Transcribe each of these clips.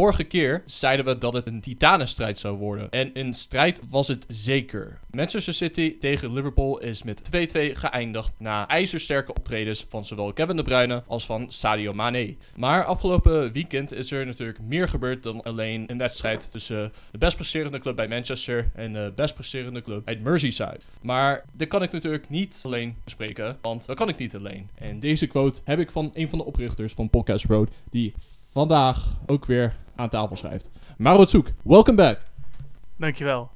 vorige keer zeiden we dat het een titanenstrijd zou worden. En in strijd was het zeker. Manchester City tegen Liverpool is met 2-2 geëindigd na ijzersterke optredens van zowel Kevin De Bruyne als van Sadio Mane. Maar afgelopen weekend is er natuurlijk meer gebeurd dan alleen een wedstrijd tussen de best presterende club bij Manchester en de best presterende club uit Merseyside. Maar dit kan ik natuurlijk niet alleen bespreken, want dat kan ik niet alleen. En deze quote heb ik van een van de oprichters van Podcast Road, die vandaag ook weer aan tafel schrijft. Maurits Zoek, welcome back. Dankjewel.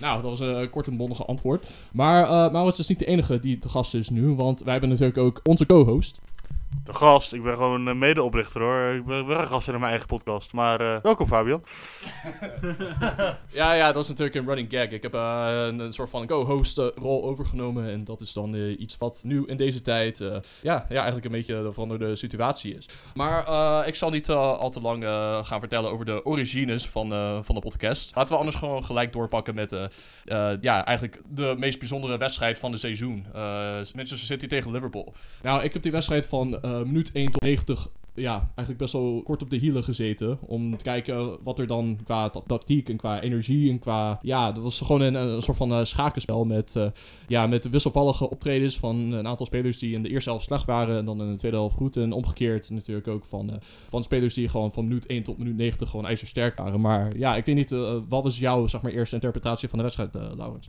Nou, dat was een kort en bondige antwoord. Maar eh Maurits is niet de enige die te gast is nu, want wij hebben natuurlijk ook onze co-host. De gast, ik ben gewoon een medeoprichter hoor. Ik ben, ben een gast in mijn eigen podcast. Maar eh, welkom Fabian. Ja, ja, dat is natuurlijk een running gag. Ik heb eh, een, een soort van co-host eh, rol overgenomen en dat is dan eh, iets wat nu in deze tijd, eh, ja, ja, eigenlijk een beetje de veranderde situatie is. Maar eh, ik zal niet eh, al te lang eh, gaan vertellen over de origines van, eh, van de podcast. Laten we anders gewoon gelijk doorpakken met eh, eh, ja, eigenlijk de meest bijzondere wedstrijd van de seizoen. Eh, Manchester City tegen Liverpool. Nou, ik heb die wedstrijd van eh, minuut 1 tot 90 ja, eigenlijk best wel kort op de hielen gezeten. Om te kijken wat er dan qua ta- tactiek en qua energie en qua... Ja, dat was gewoon een, soort van eh, schakenspel met, eh, ja, met wisselvallige optredens van een aantal spelers die in de eerste helft slecht waren en dan in de tweede helft goed. En omgekeerd natuurlijk ook van, van spelers die gewoon van minuut 1 tot minuut 90 gewoon ijzersterk waren. Maar ja, ik weet niet, wat was jouw zeg maar, eerste interpretatie van de wedstrijd, Laurens?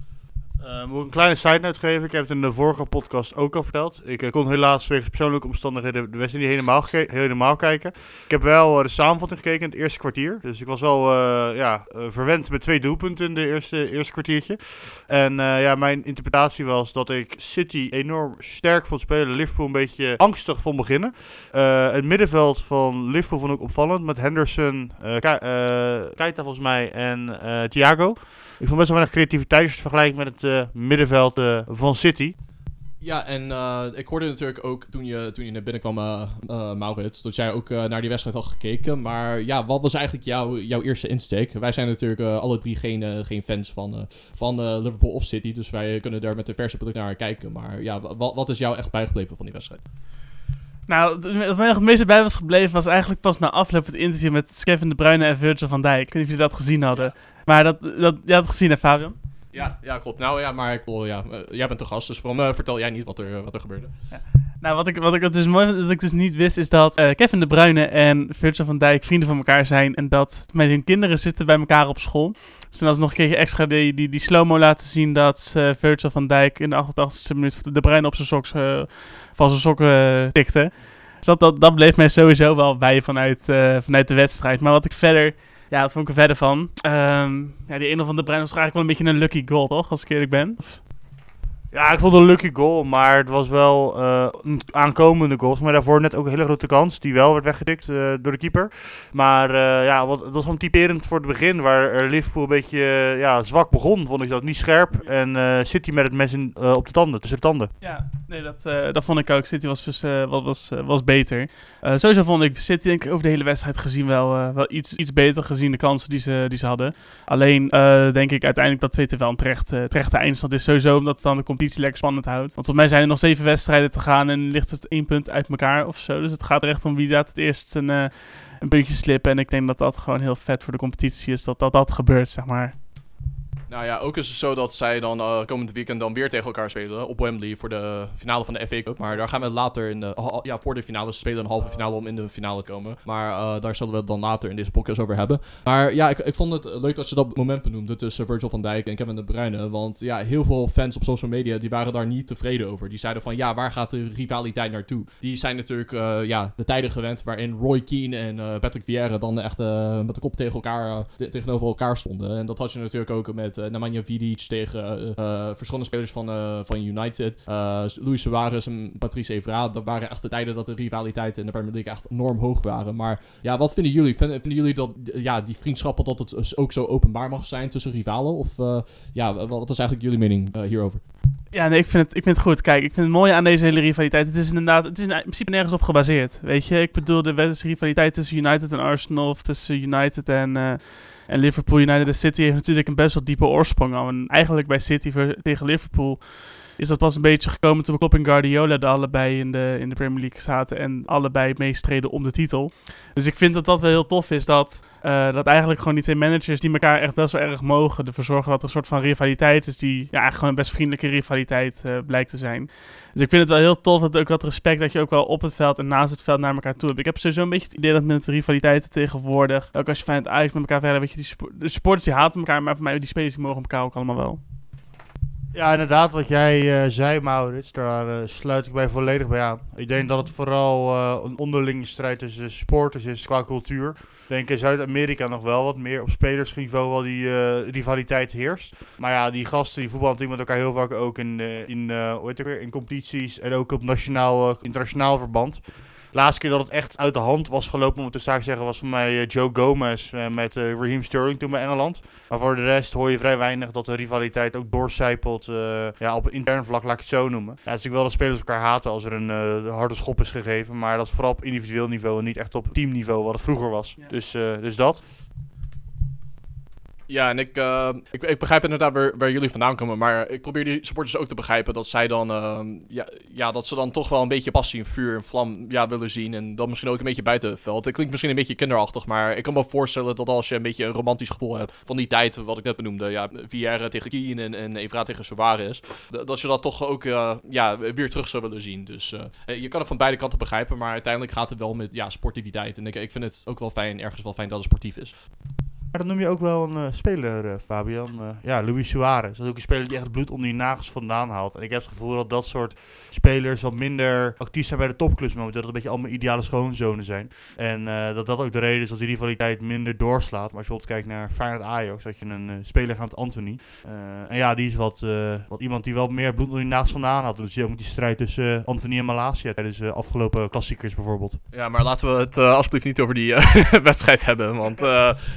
Eh, moet ik een kleine side note geven? Ik heb het in de vorige podcast ook al verteld. Ik eh, kon helaas wegens persoonlijke omstandigheden de wedstrijd niet helemaal, helemaal kijken. Ik heb wel eh, de samenvatting gekeken in het eerste kwartier. Dus ik was wel ja, verwend met twee doelpunten in de eerste, eerste kwartiertje. En ja, mijn interpretatie was dat ik City enorm sterk vond spelen. Liverpool een beetje angstig vond beginnen. Het middenveld van Liverpool vond ik opvallend. Met Henderson, Ke- Keita volgens mij en Thiago. Ik vond best wel weinig creativiteit als het met het eh, middenveld eh, van City. Ja, en eh, ik hoorde natuurlijk ook toen je, toen je naar binnen kwam, Maurits, dat jij ook naar die wedstrijd had gekeken. Maar ja, wat was eigenlijk jouw, jouw eerste insteek? Wij zijn natuurlijk alle drie geen, geen fans van, eh, van eh, Liverpool of City, dus wij kunnen daar met de verse blik naar kijken. Maar ja, wa- wat, wat is jou echt bijgebleven van die wedstrijd? Nou, het- wat mij nog het meeste bij was gebleven was eigenlijk pas na afloop het interview met Kevin De Bruyne en Virgil van Dijk. Ik weet niet of jullie dat gezien hadden. Maar dat, dat, jij had het gezien hè Fabian? Ja, ja klopt. Nou ja, maar ik bedoel, ja, eh, jij bent de gast, dus waarom eh, vertel jij niet wat er, wat er gebeurde? Nou, wat ik, wat ik dus mooi dat ik dus niet wist, is dat eh, Kevin De Bruyne en Virgil van Dijk vrienden van elkaar zijn. En dat met hun kinderen zitten bij elkaar op school. Dus dan als nog een keertje extra die, die, die slow-mo laten zien dat eh, Virgil van Dijk in de 88e minuut De Bruyne op zijn soks, eh, van zijn sokken eh, tikte. Dus dat, dat, dat bleef mij sowieso wel bij vanuit, eh, vanuit de wedstrijd. Maar wat ik verder... Ja, wat vond ik er verder van? Ehm, ja, die ene van De Bruyne was eigenlijk wel een beetje een lucky goal, toch? Als ik eerlijk ben. Ja, ik vond het een lucky goal, maar het was wel eh, een aankomende goal. Maar daarvoor net ook een hele grote kans, die wel werd weggedikt eh, door de keeper. Maar eh, ja, wat, het was gewoon typerend voor het begin, waar Liverpool een beetje ja, zwak begon. Vond ik dat niet scherp. En City met het mes in, op de tanden, tussen de tanden. Ja, nee, dat, dat vond ik ook. City was, dus, was, was, beter. Sowieso vond ik City over de hele wedstrijd gezien wel, wel iets, iets beter gezien de kansen die ze, die ze hadden. Alleen denk ik uiteindelijk dat Twitter wel een terecht, terechte eindstand is. Sowieso omdat het dan de competitie lekker spannend houdt. Want volgens mij zijn er nog zeven wedstrijden te gaan en ligt het één punt uit elkaar of zo. Dus het gaat er echt om wie laat het eerst een, eh, een puntje slippen. En ik denk dat dat gewoon heel vet voor de competitie is dat dat, dat gebeurt, zeg maar. Nou ja, ook is het zo dat zij dan eh, komend weekend dan weer tegen elkaar spelen op Wembley voor de finale van de FA Cup. Maar daar gaan we later in de, ha- ja, voor de finale spelen, een halve finale om in de finale te komen. Maar eh, daar zullen we het dan later in deze podcast over hebben. Maar ja, ik, ik vond het leuk dat je dat moment benoemde tussen Virgil van Dijk en Kevin De Bruyne. Want ja, heel veel fans op social media die waren daar niet tevreden over. Die zeiden van ja, waar gaat de rivaliteit naartoe? Die zijn natuurlijk eh, ja, de tijden gewend waarin Roy Keane en Patrick Vieira dan echt met de kop tegen elkaar, te- tegenover elkaar stonden. En dat had je natuurlijk ook met uh, Nemanja Vidic tegen uh, verschillende spelers van, van United. Luis Suarez en Patrice Evra. Dat waren echt de tijden dat de rivaliteiten in de Premier League echt enorm hoog waren. Maar ja, wat vinden jullie? Vinden, jullie dat ja, die vriendschappen dat het ook zo openbaar mag zijn tussen rivalen? Of ja, wat is eigenlijk jullie mening hierover? Ja, nee, ik vind, het, ik vind het goed. Kijk, ik vind het mooie aan deze hele rivaliteit. Het is inderdaad, het is in principe nergens op gebaseerd. Weet je, ik bedoel, de rivaliteit tussen United en Arsenal, of tussen United en, uh, en Liverpool, United en City, heeft natuurlijk een best wel diepe oorsprong. En eigenlijk bij City tegen Liverpool is dat pas een beetje gekomen toen Klopp en Guardiola er allebei in de, in de Premier League zaten en allebei meestreden om de titel. Dus ik vind dat dat wel heel tof is dat, uh, dat eigenlijk gewoon die twee managers die elkaar echt best wel erg mogen, ervoor zorgen dat er een soort van rivaliteit is die ja, eigenlijk gewoon een best vriendelijke rivaliteit uh, blijkt te zijn. Dus ik vind het wel heel tof dat ook dat respect dat je ook wel op het veld en naast het veld naar elkaar toe hebt. Ik heb sowieso een beetje het idee dat met de rivaliteiten tegenwoordig, ook als je fijn uit met elkaar verder, weet je, die de supporters die haten elkaar, maar voor mij die spelers die mogen elkaar ook allemaal wel. Ja, inderdaad, wat jij uh, zei, Maurits, daar uh, sluit ik mij volledig bij aan. Ik denk dat het vooral uh, een onderlinge strijd tussen sporters is qua cultuur. Ik denk in Zuid-Amerika nog wel wat meer op spelersniveau wel die rivaliteit heerst. Maar ja, die gasten die voetballen natuurlijk met elkaar heel vaak ook in, in, hoe heet het weer, in competities en ook op nationaal, internationaal verband laatste keer dat het echt uit de hand was gelopen, moet ik zaak zeggen, was voor mij eh, Joe Gomez uh, met uh, Raheem Sterling toen bij Engeland. Maar voor de rest hoor je vrij weinig dat de rivaliteit ook doorcijpelt uh, ja, op intern vlak, laat ik het zo noemen. Ja, het is natuurlijk wel dat spelers elkaar haten als er een harde schop is gegeven, maar dat is vooral op individueel niveau en niet echt op teamniveau, wat het vroeger was. Ja. Dus, dus dat. Ja, en ik, uh, ik, ik, begrijp inderdaad waar, waar, jullie vandaan komen. Maar ik probeer die supporters ook te begrijpen dat zij dan, uh, ja, ja, dat ze dan toch wel een beetje passie en vuur en vlam ja, willen zien. En dan misschien ook een beetje buiten het veld. Het klinkt misschien een beetje kinderachtig, maar ik kan me voorstellen dat als je een beetje een romantisch gevoel hebt van die tijd, wat ik net benoemde, ja, tegen Kien en, en Evra tegen Suarez, dat je dat toch ook uh, ja, weer terug zou willen zien. Dus eh, je kan het van beide kanten begrijpen, maar uiteindelijk gaat het wel met ja, sportiviteit. En ik, ik vind het ook wel fijn, ergens wel fijn dat het sportief is. Maar dan noem je ook wel een uh, speler, uh, Fabian. Uh, ja, Luis Suarez. Dat is ook een speler die echt bloed onder die nagels vandaan haalt. En ik heb het gevoel dat dat soort spelers wat minder actief zijn bij de topclubs momenteel. Dat het een beetje allemaal ideale schoonzonen zijn. En dat dat ook de reden is dat die rivaliteit minder doorslaat. Maar als je bijvoorbeeld kijkt naar Feyenoord Ajax, dat je een speler gaat Anthony. en ja, die is wat, wat iemand die wel meer bloed onder die nagels vandaan had. Dus je ook met die strijd tussen Anthony en Malasia tijdens de afgelopen klassiekers bijvoorbeeld. Ja, maar laten we het alsjeblieft niet over die wedstrijd hebben. Want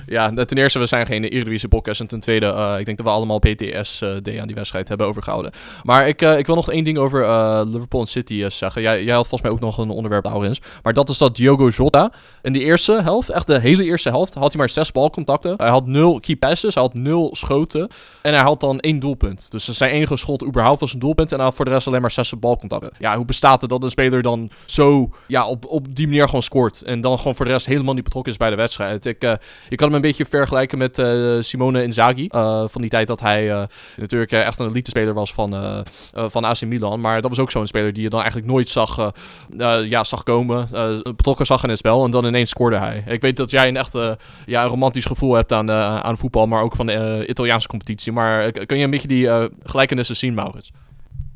ja, ten eerste, we zijn geen Eredivisie podcast. En ten tweede, uh, ik denk dat we allemaal PTS uh, aan die wedstrijd hebben overgehouden. Maar ik, ik wil nog één ding over Liverpool en City zeggen. Jij, jij had volgens mij ook nog een onderwerp, Aurens. Maar dat is dat Diogo Jota in die eerste helft, echt de hele eerste helft, had hij maar zes balcontacten. Hij had nul key passes, hij had nul schoten. En hij had dan één doelpunt. Dus zijn enige schot überhaupt was een doelpunt. En hij had voor de rest alleen maar zes balcontacten. Ja, hoe bestaat het dat een speler dan zo ja, op, op die manier gewoon scoort. En dan gewoon voor de rest helemaal niet betrokken is bij de wedstrijd. Ik, ik kan hem een beetje vergelijken met uh, Simone Inzaghi. Uh, van die tijd dat hij uh, natuurlijk echt een elite speler was van, van AC Milan. Maar dat was ook zo'n speler die je dan eigenlijk nooit zag, ja, zag komen. betrokken zag in het spel en dan ineens scoorde hij. Ik weet dat jij een echt ja, een romantisch gevoel hebt aan, aan voetbal, maar ook van de Italiaanse competitie. Maar kun je een beetje die gelijkenissen zien, Maurits?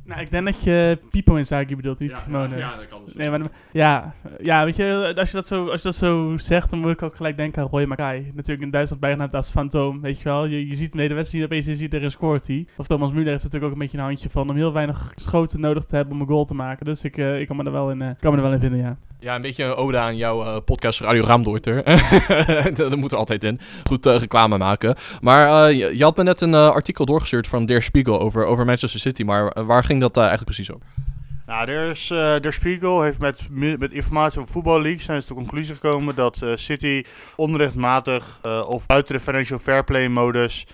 Nou, ik denk dat je Pipo Inzaghi bedoelt, niet ja, Simone. Ja, dat kan dus. Nee, maar, ja, ja, weet je, als je, dat zo, als je dat zo zegt, dan moet ik ook gelijk denken aan Roy Makai. Natuurlijk in Duitsland bijgenaamd als Fantoom, weet je wel. Je, je ziet hem de wedstrijd, opeens je ziet er een scoort hij. Of Thomas Müller heeft natuurlijk ook een beetje een handje van om heel weinig schoten nodig te hebben om een goal te maken. Dus ik, uh, ik kan, me er wel in, uh, kan me er wel in vinden, ja. Ja, een beetje een ode aan jouw uh, podcast Radio Raamdoorter. dat moet er altijd in. Goed uh, reclame maken. Maar uh, je, had me net een artikel doorgestuurd van Der Spiegel over, over Manchester City. Maar waar ging dat eigenlijk precies over? Nou, Der, is, Der Spiegel heeft met, met informatie over voetballeaks zijn ze tot de conclusie gekomen dat City onrechtmatig of buiten de financial fair play modus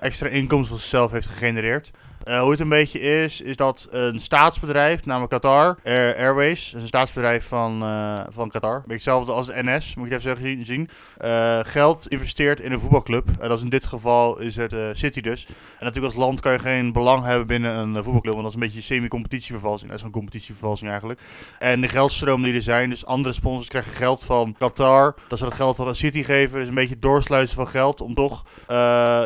extra inkomsten voor zichzelf heeft gegenereerd. Uh, hoe het een beetje is, is dat een staatsbedrijf, namelijk Qatar Air, Airways, is een staatsbedrijf van, uh, van Qatar, een beetje hetzelfde als NS, moet je even zeggen, zien, uh, geld investeert in een voetbalclub. En dat is in dit geval is het City dus. En natuurlijk als land kan je geen belang hebben binnen een voetbalclub, want dat is een beetje semi-competitievervalsing. Dat is een competitievervalsing eigenlijk. En de geldstromen die er zijn, dus andere sponsors krijgen geld van Qatar, dat ze dat geld aan City geven, dus een beetje doorsluizen van geld om toch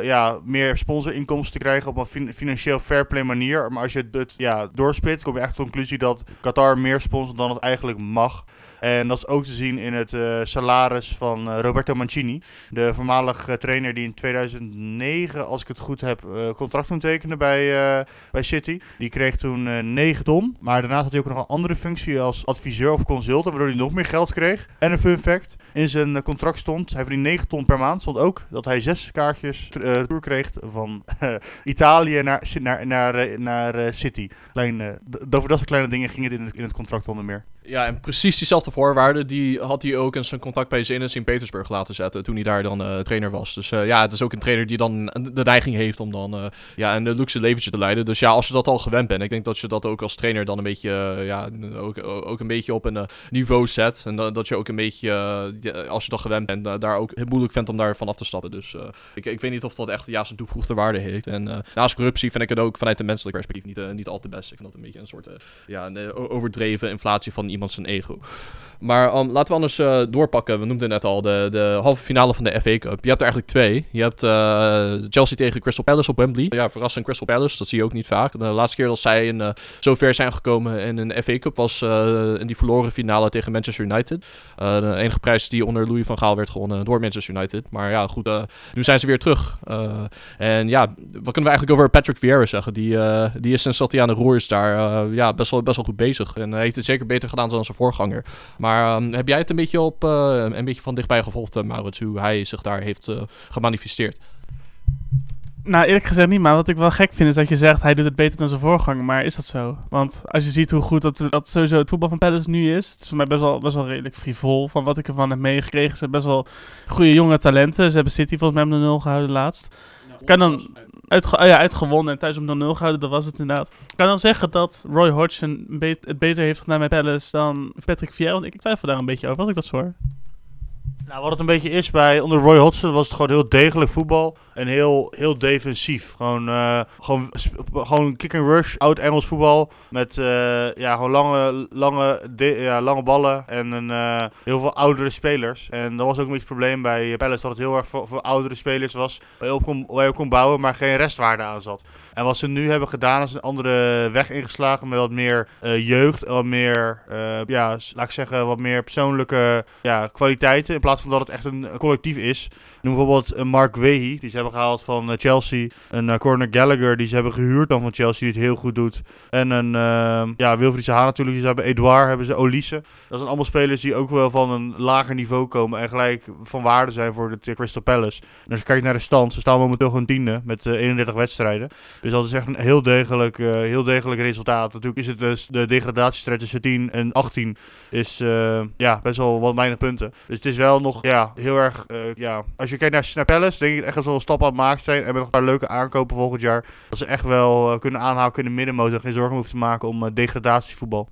ja, meer sponsorinkomsten te krijgen op een fin financieel fair play manier. Maar als je het ja, doorspit, kom je echt tot de conclusie dat Qatar meer sponsort dan het eigenlijk mag. En dat is ook te zien in het eh, salaris van eh, Roberto Mancini. De voormalige trainer die in 2009, als ik het goed heb, eh, contract toen tekende bij, eh, bij City. Die kreeg toen eh 9 ton. Maar daarnaast had hij ook nog een andere functie als adviseur of consultant, waardoor hij nog meer geld kreeg. En een fun fact, in zijn eh, contract stond, hij verdient 9 ton per maand, stond ook dat hij zes kaartjes tour kreeg van eh, Italië naar, naar, naar, eh, naar eh, City. Eh, over dat soort kleine dingen ging het in het, in het contract onder meer. Ja, en precies diezelfde voorwaarden, die had hij ook in zijn contact bij Zenit Sint-Petersburg laten zetten toen hij daar dan eh, trainer was. Dus eh, ja, het is ook een trainer die dan de neiging heeft om dan eh, ja, een luxe leventje te leiden. Dus ja, als je dat al gewend bent, ik denk dat je dat ook als trainer dan een beetje, ja, ook, ook een beetje op een niveau zet. En dat, je ook een beetje, als je dat gewend bent, daar ook moeilijk vindt om daar vanaf te stappen. Dus ik, ik weet niet of dat echt ja, zijn toegevoegde waarde heeft. En naast corruptie vind ik het ook vanuit een menselijk perspectief niet, niet al te best. Ik vind dat een beetje een soort ja, een, overdreven inflatie van iemand zijn ego. Maar um, laten we anders eh, doorpakken. We noemden net al de, de halve finale van de FA Cup. Je hebt er eigenlijk twee. Je hebt eh, Chelsea tegen Crystal Palace op Wembley. Ja, verrassing Crystal Palace. Dat zie je ook niet vaak. De laatste keer dat zij in, eh, zo ver zijn gekomen in een FA Cup was eh, in die verloren finale tegen Manchester United. Eh, de enige prijs die onder Louis van Gaal werd gewonnen door Manchester United. Maar ja, goed. eh, nu zijn ze weer terug. Eh, en ja, wat kunnen we eigenlijk over Patrick Vieira zeggen? Die, eh, die is sinds dat hij aan de roer is daar eh, ja, best, wel, best wel goed bezig. En hij heeft het zeker beter gedaan dan zijn voorganger. Maar ehm, heb jij het een beetje, op, eh, een beetje van dichtbij gevolgd, uh, Maurits, hoe hij zich daar heeft uh, gemanifesteerd? Nou, eerlijk gezegd niet, maar wat ik wel gek vind is dat je zegt hij doet het beter dan zijn voorganger. Maar is dat zo? Want als je ziet hoe goed dat, dat sowieso het voetbal van Palace nu is, het is voor mij best wel, best wel redelijk frivol van wat ik ervan heb meegekregen. Ze hebben best wel goede jonge talenten. Ze hebben City volgens mij op de 0 gehouden laatst. Kan dan oh ja, uitgewonnen en thuis op 0-0 gehouden, dat was het inderdaad. Kan dan zeggen dat Roy Hodgson het beter heeft gedaan bij Palace dan Patrick Vieira? Want ik twijfel daar een beetje over, als ik dat zo hoor. Nou, wat het een beetje is bij onder Roy Hodgson was het gewoon heel degelijk voetbal en heel, heel defensief. Gewoon, uh, gewoon, gewoon kick and rush, oud Engels voetbal met uh, ja, gewoon lange, lange, ja, lange ballen en een, uh, heel veel oudere spelers. En dat was ook een beetje het probleem bij Palace dat het heel erg voor, voor oudere spelers was waar je, op kon, waar je op kon bouwen, maar geen restwaarde aan zat. En wat ze nu hebben gedaan is een andere weg ingeslagen met wat meer jeugd en wat meer, ja, laat ik zeggen, wat meer persoonlijke ja, kwaliteiten in plaats van dat het echt een, een collectief is. Noem bijvoorbeeld een Mark Wehi, die ze hebben gehaald van uh, Chelsea. Een Corner Gallagher, die ze hebben gehuurd dan van Chelsea, die het heel goed doet. En een, uh, ja, Wilfried Zaha natuurlijk, die ze hebben Edouard, hebben ze Olise. Dat zijn allemaal spelers die ook wel van een lager niveau komen en gelijk van waarde zijn voor de Crystal Palace. En als je kijkt naar de stand, ze staan momenteel gewoon tiende met 31 wedstrijden. Dus dat is echt een heel degelijk, heel degelijk resultaat. Natuurlijk is het dus de degradatiestrijd tussen 10 en 18 is ja, best wel wat weinig punten. Dus het is wel nog ja, heel erg, uh, ja, als je kijkt naar Snap Palace, denk ik echt dat ze een stap aan het maken zijn. En met nog een paar leuke aankopen volgend jaar. Dat ze echt wel kunnen aanhouden, kunnen middenmotor. Geen zorgen hoeven te maken om degradatievoetbal.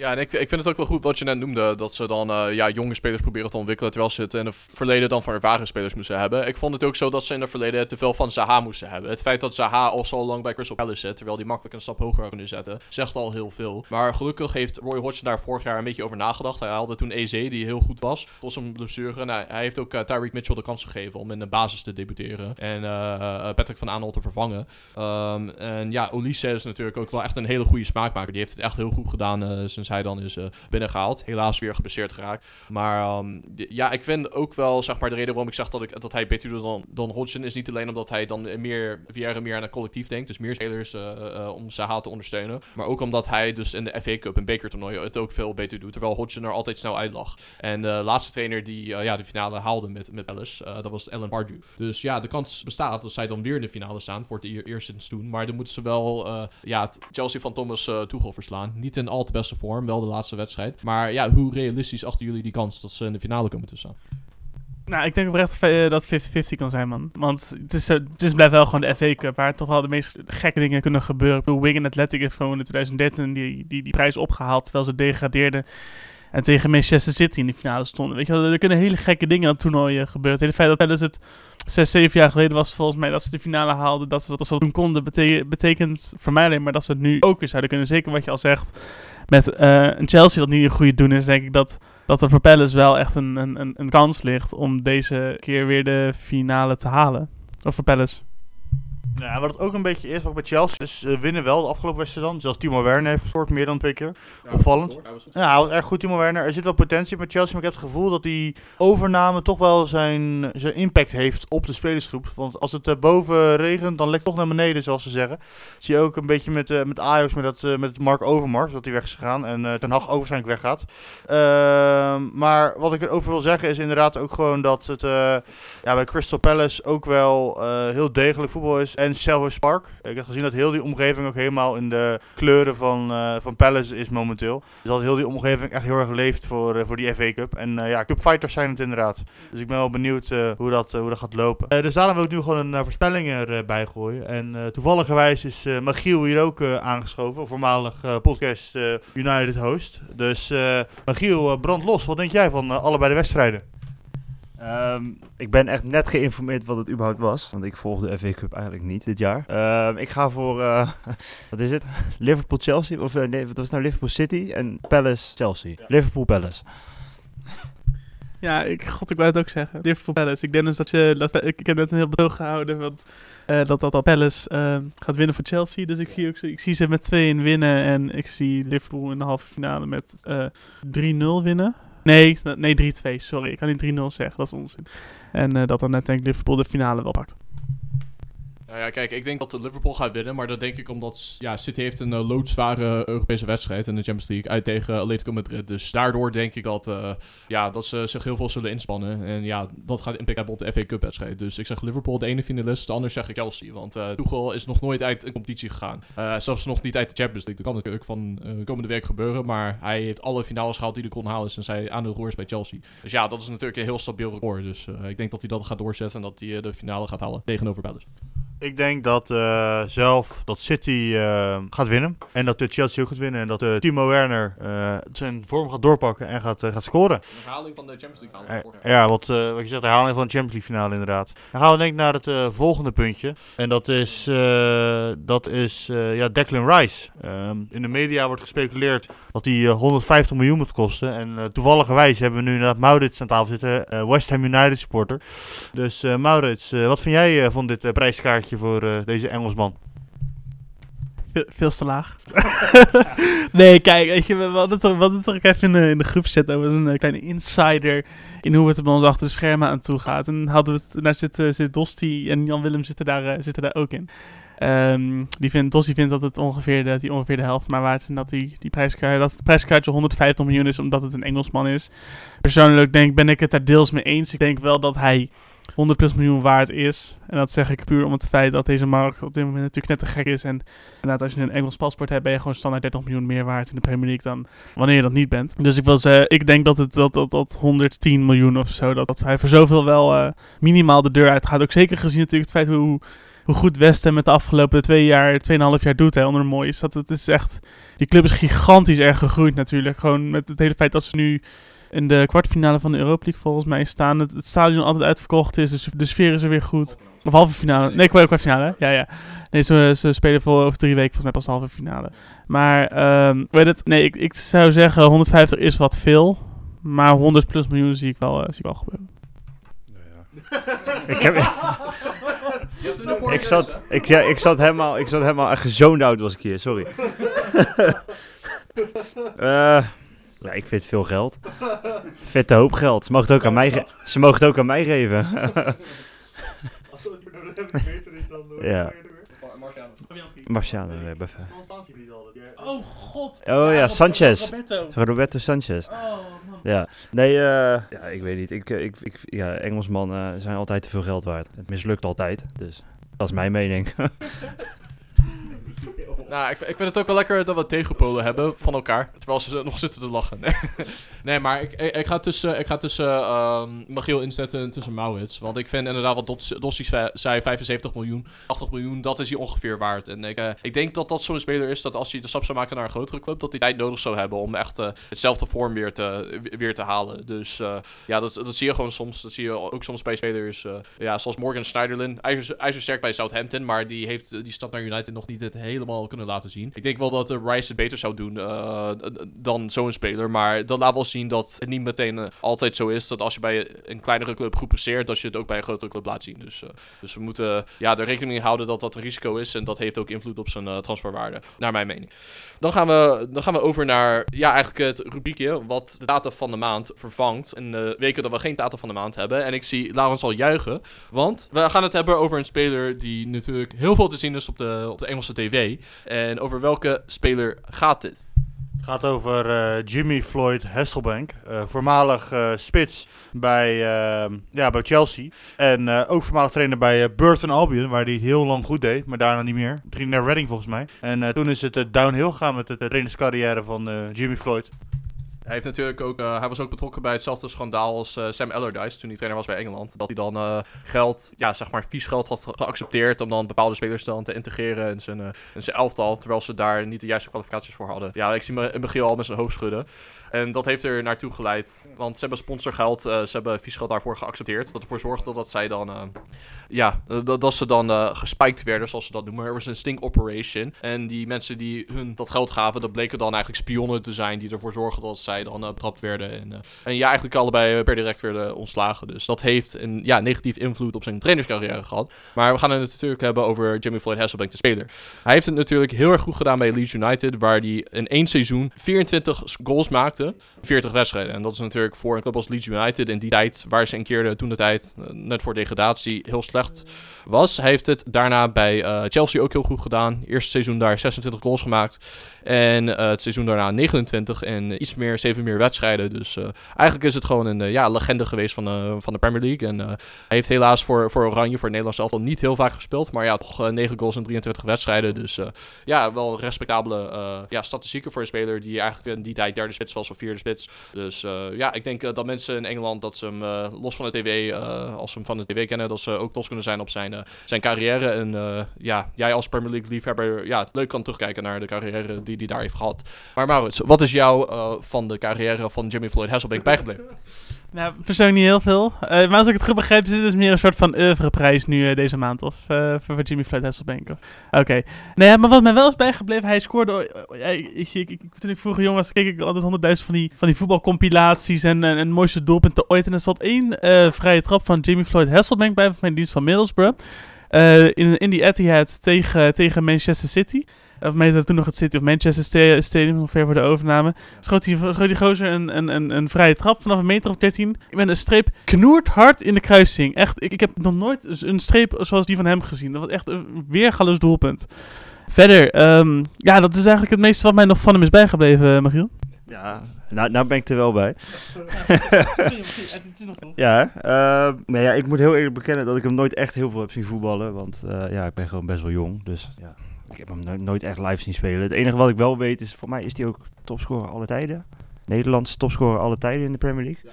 Ja, en ik, ik vind het ook wel goed wat je net noemde. Dat ze dan uh, ja, jonge spelers proberen te ontwikkelen. Terwijl ze het in het verleden dan van ervaren spelers moesten hebben. Ik vond het ook zo dat ze in het verleden te veel van Zaha moesten hebben. Het feit dat Zaha al zo lang bij Crystal Palace zit. Terwijl die makkelijk een stap hoger kunnen zetten. Zegt al heel veel. Maar gelukkig heeft Roy Hodgson daar vorig jaar een beetje over nagedacht. Hij haalde toen EZ, die heel goed was. Tot zijn blessure. Nou, hij heeft ook uh, Tyreek Mitchell de kans gegeven om in de basis te debuteren. En uh, Patrick van Aanholt te vervangen. Um, en ja, Olise is natuurlijk ook wel echt een hele goede smaakmaker. Die heeft het echt heel goed gedaan sinds hij dan is binnengehaald. Helaas weer geblesseerd geraakt. Maar um, ja, ik vind ook wel, zeg maar, de reden waarom ik zeg dat, ik, dat hij beter doet dan, dan Hodgson is niet alleen omdat hij dan meer, Vieira meer aan het collectief denkt. Dus meer spelers uh, uh, om Zaha te ondersteunen. Maar ook omdat hij dus in de FA Cup en bekertoernooi het ook veel beter doet. Terwijl Hodgson er altijd snel uit lag. En de laatste trainer die ja, de finale haalde met, met dat was Ellen Pardew. Dus ja, de kans bestaat dat zij dan weer in de finale staan voor het e eerst sinds toen. Maar dan moeten ze wel ja, Chelsea van Thomas Tuchel verslaan. Niet in al te beste vorm, wel de laatste wedstrijd. Maar ja, hoe realistisch achten jullie die kans dat ze in de finale komen te staan? Nou, ik denk oprecht uh, dat 50-50 kan zijn, man. Want het is, uh, het is blijft wel gewoon de FA Cup, waar toch wel de meest gekke dingen kunnen gebeuren. Bedoel, Wigan Athletic heeft gewoon in 2013 die, die, die prijs opgehaald, terwijl ze degradeerden. En tegen Manchester City in de finale stonden. Weet je wel, er kunnen hele gekke dingen aan het toernooi gebeuren. Het feit dat tijdens het 6, 7 jaar geleden was volgens mij dat ze de finale haalden. Dat ze dat, als ze dat toen konden, betekent, betekent voor mij alleen maar dat ze het nu ook weer zouden kunnen. Zeker wat je al zegt. Met uh, een Chelsea dat niet een goede doen is, denk ik dat, dat er voor Palace wel echt een, een, een kans ligt om deze keer weer de finale te halen. Of voor Palace. Ja, wat het ook een beetje is, wat bij Chelsea, uh, winnen wel de afgelopen wedstrijd dan. Zelfs Timo Werner heeft gescoord meer dan twee keer. Opvallend. Ja, hij was erg goed, Timo Werner. Er zit wel potentie bij Chelsea, maar ik heb het gevoel dat die overname toch wel zijn, zijn impact heeft op de spelersgroep. Want als het uh, boven regent, dan lekt het toch naar beneden, zoals ze zeggen. Zie je ook een beetje met, uh, met Ajax, met, dat, met Mark Overmars, dat hij weg is gegaan. En Ten Hag ook waarschijnlijk weggaat. Ehm, maar wat ik erover wil zeggen is inderdaad ook gewoon dat het ja, bij Crystal Palace ook wel heel degelijk voetbal is. En Park. Ik heb gezien dat heel die omgeving ook helemaal in de kleuren van, uh, van Palace is momenteel. Dus dat heel die omgeving echt heel erg leeft voor, uh, voor die FA Cup. En uh, ja, Cupfighters zijn het inderdaad. Dus ik ben wel benieuwd hoe, dat, hoe dat gaat lopen. dus daarom wil ik nu gewoon een voorspelling erbij gooien. En toevalligerwijs is Magiel hier ook aangeschoven. Voormalig podcast United host. Dus Magiel, brand los. Wat denk jij van allebei de wedstrijden? Um, ik ben echt net geïnformeerd wat het überhaupt was. Want ik volg de FA Cup eigenlijk niet dit jaar. Um, ik ga voor, uh, wat is het? Liverpool-Chelsea? Of uh, nee, wat was nou Liverpool City en Palace-Chelsea? Ja. Liverpool-Palace. Ja, ik, god, ik wou het ook zeggen. Liverpool Palace. Ik denk dus dat je. Dat, ik, ik heb net een heel betoog gehouden. Want uh, dat dat al Palace uh, gaat winnen voor Chelsea. Dus ik, ik, ik zie ze met 2-1 winnen. En ik zie Liverpool in de halve finale met uh, 3-0 winnen. Nee, nee 3-2, sorry. Ik kan niet 3-0 zeggen, dat is onzin. En uh, dat dan net denk ik Liverpool de finale wel pakt. Nou ja, kijk, ik denk dat Liverpool gaat winnen. Maar dat denk ik omdat ja, City heeft een uh, loodzware Europese wedstrijd in de Champions League uit tegen Atletico Madrid. Dus daardoor denk ik dat, uh, ja, dat ze zich heel veel zullen inspannen. En ja, dat gaat impact hebben op de FA Cup wedstrijd. Dus ik zeg Liverpool de ene finalist, de ander zeg ik Chelsea. Want uh, Tuchel is nog nooit uit een competitie gegaan. zelfs nog niet uit de Champions League. Dat kan natuurlijk van komende week gebeuren. Maar hij heeft alle finales gehaald die hij kon halen sinds hij aan de roer bij Chelsea. Dus ja, dat is natuurlijk een heel stabiel record. Dus ik denk dat hij dat gaat doorzetten en dat hij de finale gaat halen tegenover Palace. Ik denk dat uh, zelf dat City uh, gaat winnen. En dat de Chelsea ook gaat winnen. En dat uh, Timo Werner zijn vorm gaat doorpakken en gaat, gaat scoren. Een herhaling van de Champions League finale. ja, wat, wat je zegt, de herhaling van de Champions League finale inderdaad. Dan gaan we denk ik naar het volgende puntje. En dat is, dat is ja, Declan Rice. Ehm, in de media wordt gespeculeerd dat hij 150 miljoen moet kosten. En toevallig hebben we nu inderdaad Maurits aan tafel zitten. West Ham United supporter. Dus Maurits, wat vind jij van dit prijskaartje? Voor uh, deze Engelsman? Veel, te laag. nee, kijk, weet je, we hadden het er, het er even in de, groep zitten over een uh, kleine insider in hoe het bij ons achter de schermen aan toe gaat. En hadden we het, daar zit, uh, zit Dosti en Jan Willem zitten daar, zitten daar ook in. Um, die vindt, Dossi vindt dat het ongeveer de, die ongeveer de helft maar waard is. En dat, die, die prijskaart, dat het prijskaartje 150 miljoen is omdat het een Engelsman is. Persoonlijk denk, ben ik het daar deels mee eens. Ik denk wel dat hij 100 plus miljoen waard is. En dat zeg ik puur om het feit dat deze markt op dit moment natuurlijk net te gek is. En inderdaad, als je een Engels paspoort hebt, ben je gewoon standaard 30 miljoen meer waard in de Premier League dan wanneer je dat niet bent. Dus ik wil zeggen, ik denk dat het dat, dat, dat 110 miljoen of zo, dat, hij voor zoveel wel uh, minimaal de deur uit gaat. Ook zeker gezien natuurlijk het feit hoe, hoe goed Westen met de afgelopen twee jaar, tweeënhalf jaar doet hè, onder mooi is. Dat het is echt, die club is gigantisch erg gegroeid natuurlijk. Gewoon met het hele feit dat ze nu in de kwartfinale van de Europa League volgens mij staan. Het, stadion altijd uitverkocht is, dus de sfeer is er weer goed. Of halve finale. Nee, kwartfinale. Ja, ja. Nee, ze, ze spelen voor over drie weken volgens mij pas halve finale. Maar, um, weet het, nee, ik, ik zou zeggen 150 is wat veel. Maar 100 plus miljoen zie ik wel, uh, zie ik wel gebeuren. ik heb... zat, ik, ja, ik zat helemaal, ik zat helemaal gezoned out was ik hier, sorry. uh, Ja, ik vind veel geld. Vette hoop geld. Ze mogen het ook aan mij, ze mogen het ook aan mij geven. Als het beter is dan... Ja. Marciano. hebben Oh god. Oh ja, Sanchez. Roberto. Sanchez. Oh man. Ja. Nee, uh, ja, ik weet niet. Ik, ik, ik, ja, Engelsmannen zijn altijd te veel geld waard. Het mislukt altijd. Dus dat is mijn mening. Nou, ik, ik vind het ook wel lekker dat we tegenpolen hebben van elkaar. Terwijl ze nog zitten te lachen. nee, maar ik, ik, ga tussen, ik ga tussen Magiel inzetten en tussen Maurits. Want ik vind inderdaad wat Dossie zei, 75 miljoen, 80 miljoen, dat is hij ongeveer waard. En ik, uh, ik denk dat dat zo'n speler is dat als hij de stap zou maken naar een grotere club, dat hij tijd nodig zou hebben om echt uh, hetzelfde vorm weer te, weer te halen. Dus uh, ja, dat, dat zie je gewoon soms. Dat zie je ook soms bij spelers ja, zoals Morgan Schneiderlin. IJzer, ijzersterk bij Southampton, maar die heeft die stap naar United nog niet het helemaal kunnen laten zien. Ik denk wel dat de Rice het beter zou doen eh, dan zo'n speler. Maar dat laat wel zien dat het niet meteen eh, altijd zo is dat als je bij een kleinere club goed dat je het ook bij een grotere club laat zien. Dus, eh, dus we moeten ja, er rekening mee houden dat dat een risico is. En dat heeft ook invloed op zijn eh, transferwaarde, naar mijn mening. Dan gaan, we, dan gaan we over naar ja, eigenlijk het rubriekje wat de data van de maand vervangt. En de weken dat we geen data van de maand hebben. En ik zie Laurens al juichen. Want we gaan het hebben over een speler die natuurlijk heel veel te zien is op de, op de Engelse tv. En over welke speler gaat dit? Het gaat over eh, Jimmy Floyd Hasselbank, eh, voormalig eh, spits bij, eh, ja, bij Chelsea. En ook voormalig trainer bij Burton Albion, waar hij heel lang goed deed, maar daarna niet meer. Ging naar Reading volgens mij. En toen is het downhill gegaan met de trainerscarrière van Jimmy Floyd. Hij, heeft natuurlijk ook, eh, hij was ook betrokken bij hetzelfde schandaal als eh, Sam Allardyce toen hij trainer was bij Engeland. Dat hij dan eh, geld, ja, zeg maar vies geld had ge- geaccepteerd om dan bepaalde spelers dan te integreren in zijn, in zijn elftal. Terwijl ze daar niet de juiste kwalificaties voor hadden. Ja, ik zie in Michiel al met zijn hoofd schudden. En dat heeft er naartoe geleid. Want ze hebben sponsorgeld, ze hebben vies geld daarvoor geaccepteerd. Dat ervoor zorgde dat zij dan, ja, dat, dat ze dan gespiked werden, zoals ze dat noemen. Er was een sting operation. En die mensen die hun dat geld gaven, dat bleken dan eigenlijk spionnen te zijn die ervoor zorgden dat zij dan eh, betrapt werden. En, eh, en ja, eigenlijk allebei per direct werden ontslagen. Dus dat heeft een ja, negatief invloed op zijn trainerscarrière gehad. Maar we gaan het natuurlijk hebben over Jimmy Floyd Hasselbank, de speler. Hij heeft het natuurlijk heel erg goed gedaan bij Leeds United, waar hij in één seizoen 24 goals maakte, 40 wedstrijden. En dat is natuurlijk voor een club als Leeds United in die tijd, waar ze een keer toen de tijd, eh, net voor degradatie, heel slecht was. Hij heeft het daarna bij eh, Chelsea ook heel goed gedaan. Eerste seizoen daar 26 goals gemaakt. En eh, het seizoen daarna 29 en iets meer, 7 meer wedstrijden. Dus eh, eigenlijk is het gewoon een eh, ja, legende geweest van, eh, van de Premier League. En hij heeft helaas voor, voor Oranje, voor het Nederlands elftal, niet heel vaak gespeeld. Maar ja, toch eh, 9 goals in 23 wedstrijden. Dus ja, wel respectabele ja, statistieken voor een speler die eigenlijk in die tijd derde spits was of vierde spits. Dus ja, ik denk dat mensen in Engeland, dat ze hem los van de tv, als ze hem van de tv kennen, dat ze ook trots kunnen zijn op zijn, zijn carrière. En ja, jij als Premier League liefhebber, ja, leuk kan terugkijken naar de carrière die hij daar heeft gehad. Maar Maurits, wat is jou eh, van de carrière van Jimmy Floyd Hasselbank bijgebleven? Nou, persoonlijk niet heel veel. Eh, maar als ik het goed begrijp, is dit dus meer een soort van oeuvreprijs nu eh, deze maand. Of eh, voor Jimmy Floyd Hasselbank. Oké. Ja, maar wat mij wel is bijgebleven, hij scoorde... oh, ja, ik, ik, toen ik vroeger jong was, keek ik altijd honderdduizend van die, van die voetbalcompilaties en, en, mooiste doelpunten ooit. En er zat één vrije trap van Jimmy Floyd Hasselbank bij, van mijn dienst van Middlesbrough. In, in die Etihad tegen, tegen Manchester City. Of dat toen nog het City of Manchester sta- Stadium, nog ver voor de overname. Schoot die, schoot die gozer een, een, een, een vrije trap vanaf een meter of 13. Met een streep knoert hard in de kruising. Echt, ik, ik heb nog nooit een streep zoals die van hem gezien. Dat was echt een weergaloos doelpunt. Verder, ehm, ja, dat is eigenlijk het meeste wat mij nog van hem is bijgebleven, eh, Magiel. Ja, nou, nou ben ik er wel bij. Ja, eh, nee, ja, ik moet heel eerlijk bekennen dat ik hem nooit echt heel veel heb zien voetballen. Want eh, ja, ik ben gewoon best wel jong. Dus ja, ik heb hem no- nooit echt live zien spelen. Het enige wat ik wel weet is, voor mij is hij ook topscorer alle tijden. Nederlandse topscorer alle tijden in de Premier League.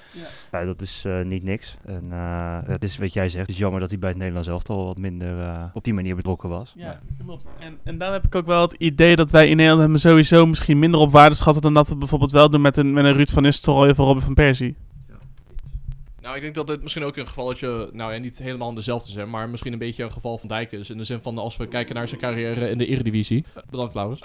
Ja, dat is eh, niet niks. En eh, het is wat jij zegt. Het is jammer dat hij bij het Nederlands elftal wat minder eh, op die manier betrokken was. Ja, klopt. En, en dan heb ik ook wel het idee dat wij in Nederland hem sowieso misschien minder op waarde schatten dan dat we bijvoorbeeld wel doen met een, met een Ruud van Nistelrooy of Robin van Persie. Nou, ik denk dat dit misschien ook een gevalletje, nou ja, niet helemaal dezelfde zijn, maar misschien een beetje een geval van Dijk is. In de zin van, als we kijken naar zijn carrière in de Eredivisie. Bedankt, Laurens.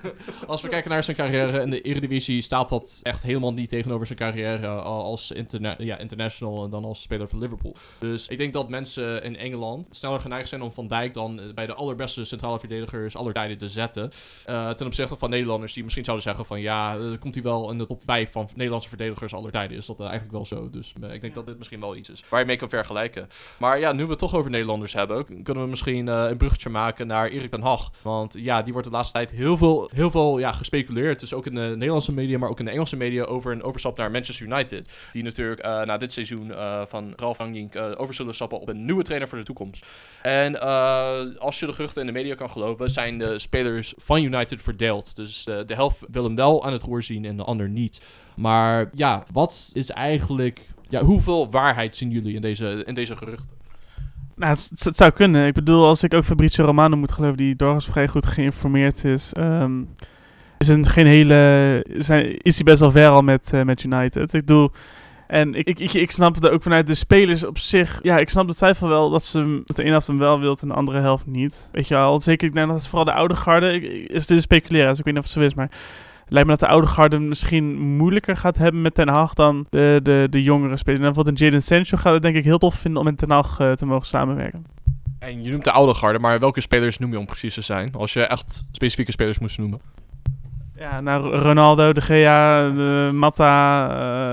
als we kijken naar zijn carrière in de Eredivisie, staat dat echt helemaal niet tegenover zijn carrière als interna ja, international en dan als speler van Liverpool. Dus ik denk dat mensen in Engeland sneller geneigd zijn om Van Dijk dan eh, bij de allerbeste centrale verdedigers aller tijden te zetten. Eh, ten opzichte van Nederlanders die misschien zouden zeggen van, ja, eh, komt hij wel in de top 5 van Nederlandse verdedigers aller tijden. Is dat eh, eigenlijk wel zo. Dus eh, ik denk dat dit misschien wel iets is waar je mee kan vergelijken. Maar ja, nu we het toch over Nederlanders hebben, kunnen we misschien eh, een bruggetje maken naar Erik ten Hag. Want ja, die wordt de laatste tijd heel veel, heel veel ja, gespeculeerd. Dus ook in de Nederlandse media, maar ook in de Engelse media over een overstap naar Manchester United. Die natuurlijk eh, na dit seizoen eh, van Ralf Rangnick over zullen stappen op een nieuwe trainer voor de toekomst. En als je de geruchten in de media kan geloven, zijn de spelers van United verdeeld. Dus de helft wil hem wel aan het roer zien en de ander niet. Maar ja, wat is eigenlijk... Ja, hoeveel waarheid zien jullie in deze, in deze geruchten? Nou, het, het- het zou kunnen. Ik bedoel, als ik ook Fabrizio Romano moet geloven, die doorgaans vrij goed geïnformeerd is, ehm, is het geen hele, zijn, is hij best wel ver al met, eh, met United. Ik bedoel, En ik, ik, ik, snap het ook vanuit de spelers op zich. Ja, ik snap de twijfel wel dat, ze, dat de ene helft hem wel wilt en de andere helft niet. Weet je wel, zeker ik denk dat het vooral de oude garde, ik- is dit speculeren, dus ik weet niet of het zo is, maar het lijkt me dat de oude garde misschien moeilijker gaat hebben met Ten Hag dan de, de, de jongere spelers. En bijvoorbeeld een Jadon Sancho gaat het denk ik heel tof vinden om met Ten Hag eh, te mogen samenwerken. En je noemt de oude garde, maar welke spelers noem je om precies te zijn? Als je echt specifieke spelers moest noemen. Ja, nou, Ronaldo, De Gea, de Matta.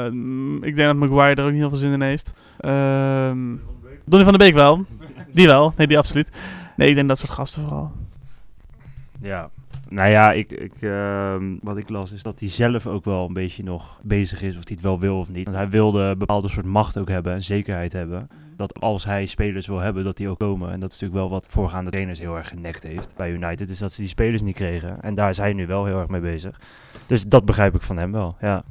eh, ik denk dat Maguire er ook niet heel veel zin in heeft. Ehm Donny van der Beek wel. Die wel. Nee, die absoluut. Nee, ik denk dat soort gasten vooral. Ja. Nou ja, ik, ik, ehm, wat ik las is dat hij zelf ook wel een beetje nog bezig is of hij het wel wil of niet. Want hij wilde een bepaalde soort macht ook hebben en zekerheid hebben. Dat als hij spelers wil hebben, dat die ook komen. En dat is natuurlijk wel wat voorgaande trainers heel erg genekt heeft bij United. Is dat ze die spelers niet kregen. En daar zijn nu wel heel erg mee bezig. Dus dat begrijp ik van hem wel, ja.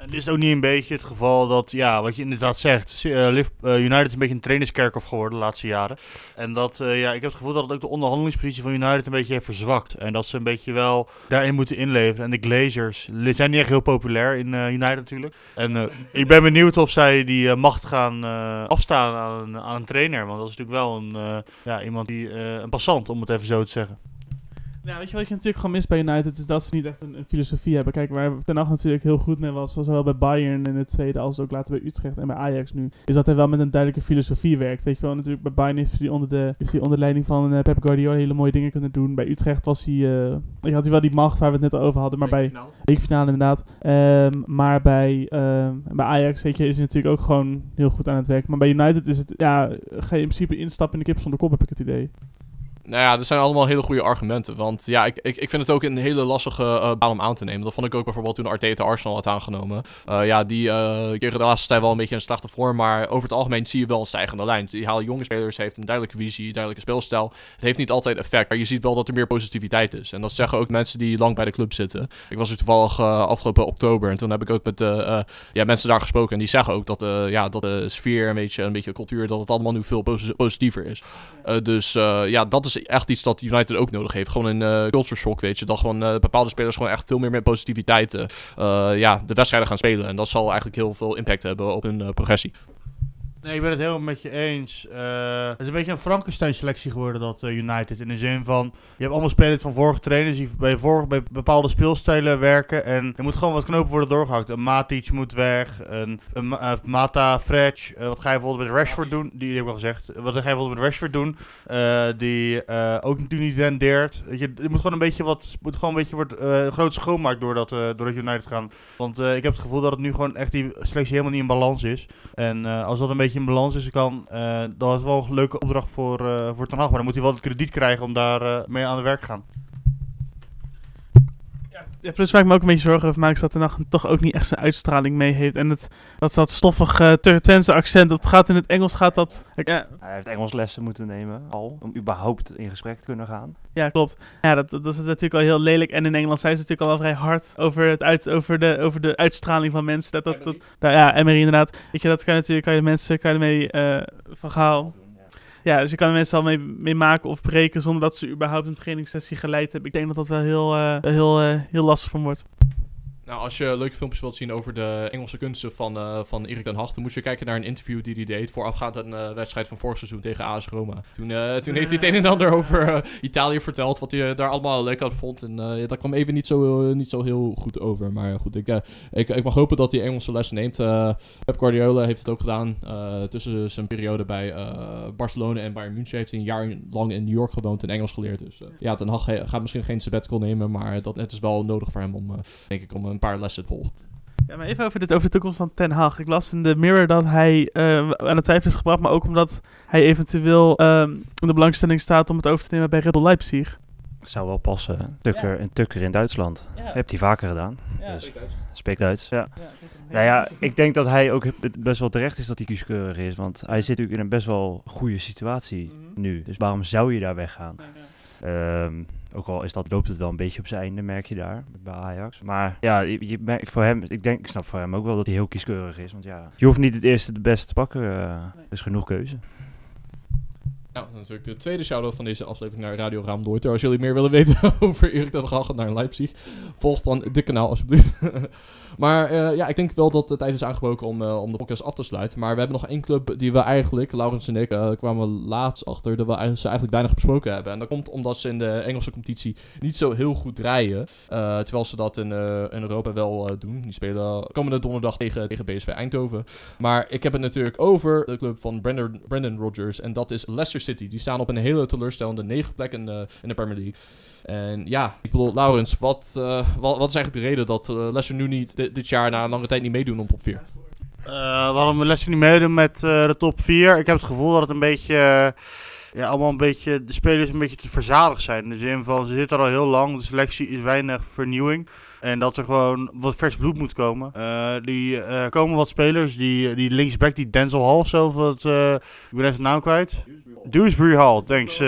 En is het ook niet een beetje het geval dat, ja, wat je inderdaad zegt, eh, eh, United is een beetje een trainerskerkhof geworden de laatste jaren. En dat, eh, ja, ik heb het gevoel dat het ook de onderhandelingspositie van United een beetje heeft verzwakt. En dat ze een beetje wel daarin moeten inleveren. En de Glazers zijn niet echt heel populair in United natuurlijk. En ik ben benieuwd of zij die macht gaan afstaan aan, aan een trainer. Want dat is natuurlijk wel een, ja, iemand die, een passant, om het even zo te zeggen. Ja, weet je wat je natuurlijk gewoon mist bij United? Is dat ze niet echt een, een filosofie hebben. Kijk, waar Ten Hag natuurlijk heel goed mee was, zowel bij Bayern in het tweede als ook later bij Utrecht en bij Ajax nu, is dat hij wel met een duidelijke filosofie werkt. Weet je wel, natuurlijk bij Bayern heeft hij onder de, is hij onder leiding van eh, Pep Guardiola hele mooie dingen kunnen doen. Bij Utrecht was hij, eh, had hij wel die macht waar we het net over hadden, maar bij weekfinale inderdaad. Ehm, maar bij, ehm, bij Ajax weet je, is hij natuurlijk ook gewoon heel goed aan het werk. Maar bij United is het, ja, ga je in principe instappen in de kip zonder kop, heb ik het idee. Nou ja, dat zijn allemaal hele goede argumenten. Want ja, ik, ik, ik vind het ook een hele lastige eh, baan om aan te nemen. Dat vond ik ook bijvoorbeeld toen Arteta Arsenal had aangenomen. Eh, ja, die eh kregen de laatste tijd wel een beetje een slechte vorm. Maar over het algemeen zie je wel een stijgende lijn. Die halen jonge spelers, heeft een duidelijke visie, duidelijke speelstijl. Het heeft niet altijd effect, maar je ziet wel dat er meer positiviteit is. En dat zeggen ook mensen die lang bij de club zitten. Ik was er toevallig afgelopen oktober en toen heb ik ook met ja, mensen daar gesproken. En die zeggen ook dat, ja, dat de sfeer, een beetje, een beetje cultuur, dat het allemaal nu veel posi- positiever is. Dus ja, dat is echt iets dat United ook nodig heeft. Gewoon een eh culture shock, weet je. Dat gewoon eh, bepaalde spelers gewoon echt veel meer met positiviteit eh, ja, de wedstrijden gaan spelen. En dat zal eigenlijk heel veel impact hebben op hun progressie. Nee, ik ben het helemaal met je eens. Eh, het is een beetje een Frankenstein-selectie geworden, dat eh, United. In de zin van, je hebt allemaal spelers van vorige trainers die bij, vor- bij bepaalde speelstijlen werken. En er moet gewoon wat knopen worden doorgehakt. Een Matic moet weg, een, een eh, Mata. Eh, wat ga je bijvoorbeeld met Rashford doen? Die, heb ik al gezegd. Wat ga je bijvoorbeeld met Rashford doen? Die ook natuurlijk niet rendeert. Je, er moet gewoon een beetje wat, moet gewoon een beetje wordt, groot schoonmaak door dat, door dat United gaan. Want ik heb het gevoel dat het nu gewoon echt die selectie helemaal niet in balans is. En als dat een beetje in balans is, kan, eh dan is wel een leuke opdracht voor, eh voor Ten. Maar dan moet hij wel het krediet krijgen om daar eh, mee aan het werk te gaan. Ja, plus waar ik me ook een beetje zorgen over maak, is dat de nacht toch ook niet echt zijn uitstraling mee heeft. En het, dat, dat stoffige uh, Twentse accent, dat gaat in het Engels, gaat dat... Ja, Hij heeft Engels lessen moeten nemen al, om überhaupt in gesprek te kunnen gaan. ja, klopt. Ja, dat, dat is natuurlijk al heel lelijk. En in Engeland zijn ze natuurlijk al wel vrij hard over, het uit, over, de, over de uitstraling van mensen. Dat, dat, dat, nou ja, Emery inderdaad. Weet je, dat kan je natuurlijk, kan je de mensen, kan je ermee eh van gaal... Ja, dus je kan er mensen al mee, maken of breken zonder dat ze überhaupt een trainingssessie geleid hebben. Ik denk dat dat wel heel, uh, heel, uh, heel lastig van wordt. Nou, als je leuke filmpjes wilt zien over de Engelse kunsten van, uh, van Erik ten Hag, dan moet je kijken naar een interview die hij deed voorafgaand aan een uh, wedstrijd van vorig seizoen tegen AS Roma. Toen, uh, toen heeft hij het een en ander over Italië verteld, wat hij daar allemaal leuk aan vond. En dat kwam even niet zo, niet zo heel goed over. Maar goed, ik, ik, ik mag hopen dat hij Engelse lessen neemt. Pep Guardiola heeft het ook gedaan. tussen zijn periode bij Barcelona en Bayern München heeft hij een jaar lang in New York gewoond en Engels geleerd. Dus ja, ten Hag gaat misschien geen sabbatical nemen, maar dat het is wel nodig voor hem om, denk ik, om een paar lessen te volgen. Ja, maar even over, dit, over de toekomst van Ten Hag. Ik las in de Mirror dat hij uh, aan het twijfel is gebracht, maar ook omdat hij eventueel um, in de belangstelling staat om het over te nemen bij Red Bull Leipzig. Zou wel passen. Tukker, ja. en Tukker in Duitsland. Ja. Hebt hij vaker gedaan. Ja, dus. Spreekt Duits. Ja. ja nou ja, ik denk dat hij ook best wel terecht is dat hij kieskeurig is. Want hij zit natuurlijk in een best wel goede situatie mm -hmm. nu. Dus waarom zou je daar weggaan? Um, ook al is dat, loopt het wel een beetje op zijn einde, merk je daar bij Ajax. Maar ja, je, je merkt voor hem, ik denk, ik snap voor hem ook wel dat hij heel kieskeurig is. Want ja, je hoeft niet het eerste de beste te pakken. Uh, nee. Er is genoeg keuze. Nou, natuurlijk de tweede shout-out van deze aflevering naar Radio Raamdoorter. Als jullie meer willen weten over Erik ten Hag naar Leipzig, volg dan dit kanaal alsjeblieft. maar eh, ja, ik denk wel dat de tijd is aangebroken om, eh, om de podcast af te sluiten. Maar we hebben nog één club die we eigenlijk, Laurens en ik, eh, kwamen laatst achter dat we ze eigenlijk weinig besproken hebben. En dat komt omdat ze in de Engelse competitie niet zo heel goed draaien. terwijl ze dat in, in Europa wel doen. Die spelen komende donderdag tegen, tegen BSV Eindhoven. Maar ik heb het natuurlijk over de club van Brandon, Brandon Rodgers. En dat is Leicester City. Die staan op een hele teleurstellende negen plek in, in de Premier League. En ja, ik bedoel, Laurens, wat, wat, wat is eigenlijk de reden dat Leicester nu niet di- dit jaar na een lange tijd niet meedoen om top 4? Eh, waarom we lessen niet meedoen met eh, de top 4? Ik heb het gevoel dat het een beetje, eh, ja, allemaal een beetje, de spelers een beetje te verzadigd zijn. In de zin van, ze zitten er al heel lang, de selectie is weinig vernieuwing. En dat er gewoon wat vers bloed moet komen. Eh, die eh, komen wat spelers, die, die linksback, die Denzel Hall of zo, eh, ik ben even de naam kwijt. Dewsbury Hall, thanks.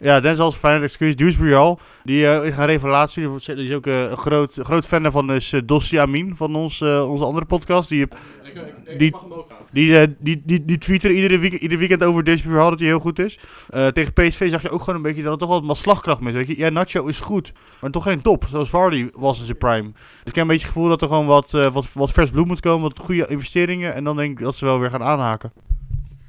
Eh. ja, Denzel is fijn, excuus. Dewsbury Hall, die eh, is een revelatie. Die is ook eh, een groot, groot fan daarvan, is uh, Dossi Amin van ons, eh, onze andere podcast. Die Die- die, eh, die, die, die tweet er iedere, week, ieder weekend over Dewsbury Hall dat hij heel goed is. Eh, tegen PSV zag je ook gewoon een beetje dat er toch wel wat slagkracht mis. Weet je? Ja, Nacho is goed, maar toch geen top. Zoals Vardy was in zijn prime. Dus ik heb een beetje het gevoel dat er gewoon wat, eh, wat, wat vers bloed moet komen. Wat goede investeringen. En dan denk ik dat ze wel weer gaan aanhaken.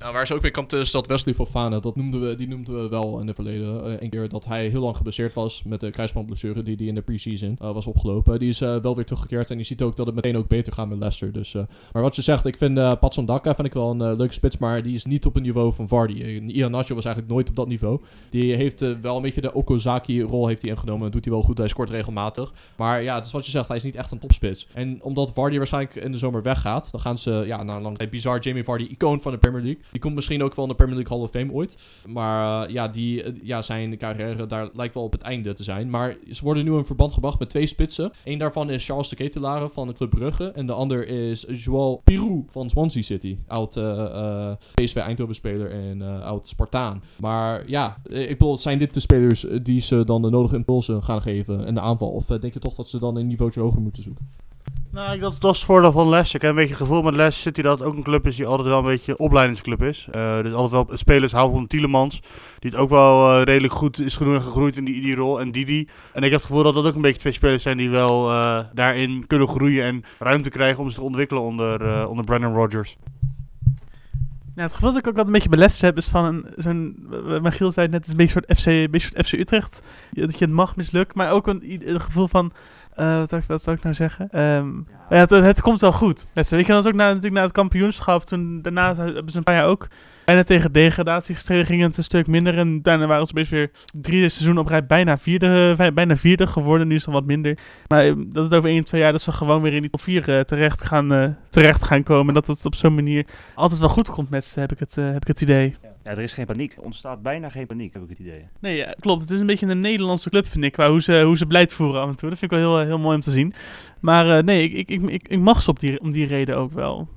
Nou, waar ze ook mee kwam is dat Wesley Fofana, dat noemden we, die noemden we wel in het verleden. eh, een keer dat hij heel lang geblesseerd was met de kruisbandblessure die hij in de preseason eh, was opgelopen. Die is eh, wel weer teruggekeerd en je ziet ook dat het meteen ook beter gaat met Leicester. Dus, eh, maar wat je zegt, ik vind uh, Patson Daka vind ik wel een eh, leuke spits, maar die is niet op het niveau van Vardy. Uh, Ian Nacho was eigenlijk nooit op dat niveau. Die heeft eh, wel een beetje de Okozaki-rol heeft hij ingenomen. Dat doet hij wel goed, hij scoort regelmatig. Maar ja, het is wat je zegt, hij is niet echt een topspits. En omdat Vardy waarschijnlijk in de zomer weggaat, dan gaan ze ja, na een lange tijd bizar Jamie Vardy, icoon van de Premier League. Die komt misschien ook wel in de Premier League Hall of Fame ooit. Maar uh, ja, die, uh, ja, zijn carrière daar lijkt wel op het einde te zijn. Maar ze worden nu in verband gebracht met twee spitsen. Eén daarvan is Charles de Ketelare van de Club Brugge. En de ander is Joao Pirou van Swansea City. Oud uh, PSV Eindhoven speler en oud Spartaan. Maar ja, ik bedoel, zijn dit de spelers die ze dan de nodige impulsen gaan geven in de aanval? Of denk je toch dat ze dan een niveautje hoger moeten zoeken? Nou, ik, dat, is het voordeel van Leicester. Ik heb een beetje het gevoel met Leicester City dat het ook een club is die altijd wel een beetje opleidingsclub is. Uh, dus altijd wel spelers houden van Tielemans, die het ook wel uh, redelijk goed is genoemd en gegroeid in die, die rol. En Didi. En ik heb het gevoel dat dat ook een beetje twee spelers zijn die wel uh, daarin kunnen groeien en ruimte krijgen om zich te ontwikkelen onder, onder Brandon Rodgers. Ja, het gevoel dat ik ook wat een beetje Leicester heb is van zo'n, Michiel zei net, het is een beetje soort FC, een soort FC Utrecht. Dat je het mag mislukken, maar ook een, een gevoel van, uh, wat, wat wil ik nou zeggen? Um, ja. het, het, komt wel goed. Weet je, dat is ook na, natuurlijk na het kampioenschap. Toen, daarna hebben ze een paar jaar ook bijna tegen degradatie gestreden. Ging het een stuk minder. En daarna waren ze best weer drie seizoenen op rij bijna vierde, bijna vierde geworden. Nu is het wat minder. Maar dat het over één, twee jaar dat ze gewoon weer in die top vier uh, terecht, gaan, uh, terecht gaan komen. Dat het op zo'n manier altijd wel goed komt met ze, heb ik het, uh, heb ik het idee. Ja. Er is geen paniek. Er ontstaat bijna geen paniek, heb ik het idee. Nee, ja, klopt. Het is een beetje een Nederlandse club, vind ik, qua hoe ze, hoe ze beleid voeren af en toe. Dat vind ik wel heel, heel mooi om te zien. Maar nee, ik, ik, ik, ik, ik mag ze op die, om die reden ook wel.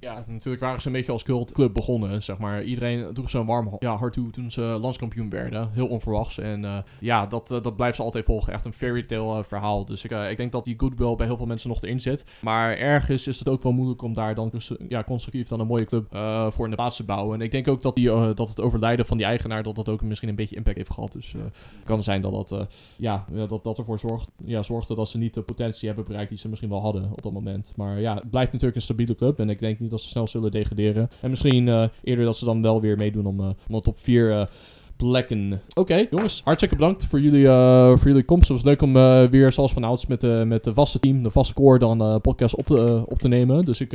Ja, natuurlijk waren ze een beetje als cultclub begonnen, zeg maar. Iedereen droeg zo'n warm ja, hart toe toen ze landskampioen werden. Heel onverwachts. En uh, ja, dat, uh, dat blijft ze altijd volgen. Echt een fairy tale uh, verhaal. Dus ik, ik denk dat die goodwill bij heel veel mensen nog erin zit. Maar ergens is het ook wel moeilijk om daar dan ja, constructief dan een mooie club voor in de plaats te bouwen. En ik denk ook dat, die, dat het overlijden van die eigenaar, dat dat ook misschien een beetje impact heeft gehad. Dus het kan zijn dat dat, ja, dat, dat ervoor zorgt, ja, zorgde dat ze niet de potentie hebben bereikt die ze misschien wel hadden op dat moment. Maar ja, het blijft natuurlijk een stabiele club. En ik denk niet dat ze snel zullen degraderen. En misschien uh, eerder dat ze dan wel weer meedoen om, uh, om de top 4 uh, plekken. Oké, jongens. Hartstikke bedankt voor jullie, voor jullie komst. Het was leuk om weer, zoals van ouds, met, de met de vaste team, de vaste core, dan podcast op te, op te nemen. Dus ik,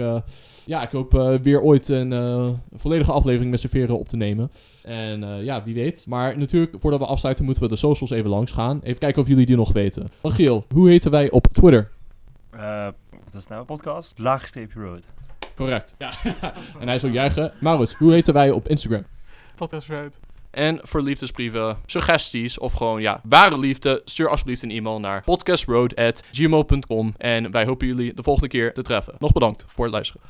ja, ik hoop weer ooit een, een volledige aflevering met z'n veren op te nemen. En ja, wie weet. Maar natuurlijk, voordat we afsluiten, moeten we de socials even langs gaan. Even kijken of jullie die nog weten. Giel, hoe heten wij op Twitter? wat is nou een podcast? Laagstreepje road. Correct. Ja. en hij zou juichen. Maurits, hoe heten wij op Instagram? Podcast Road. En voor liefdesbrieven, suggesties of gewoon ja, ware liefde, stuur alsjeblieft een e-mail naar podcastroad.gmail.com. En wij hopen jullie de volgende keer te treffen. Nog bedankt voor het luisteren.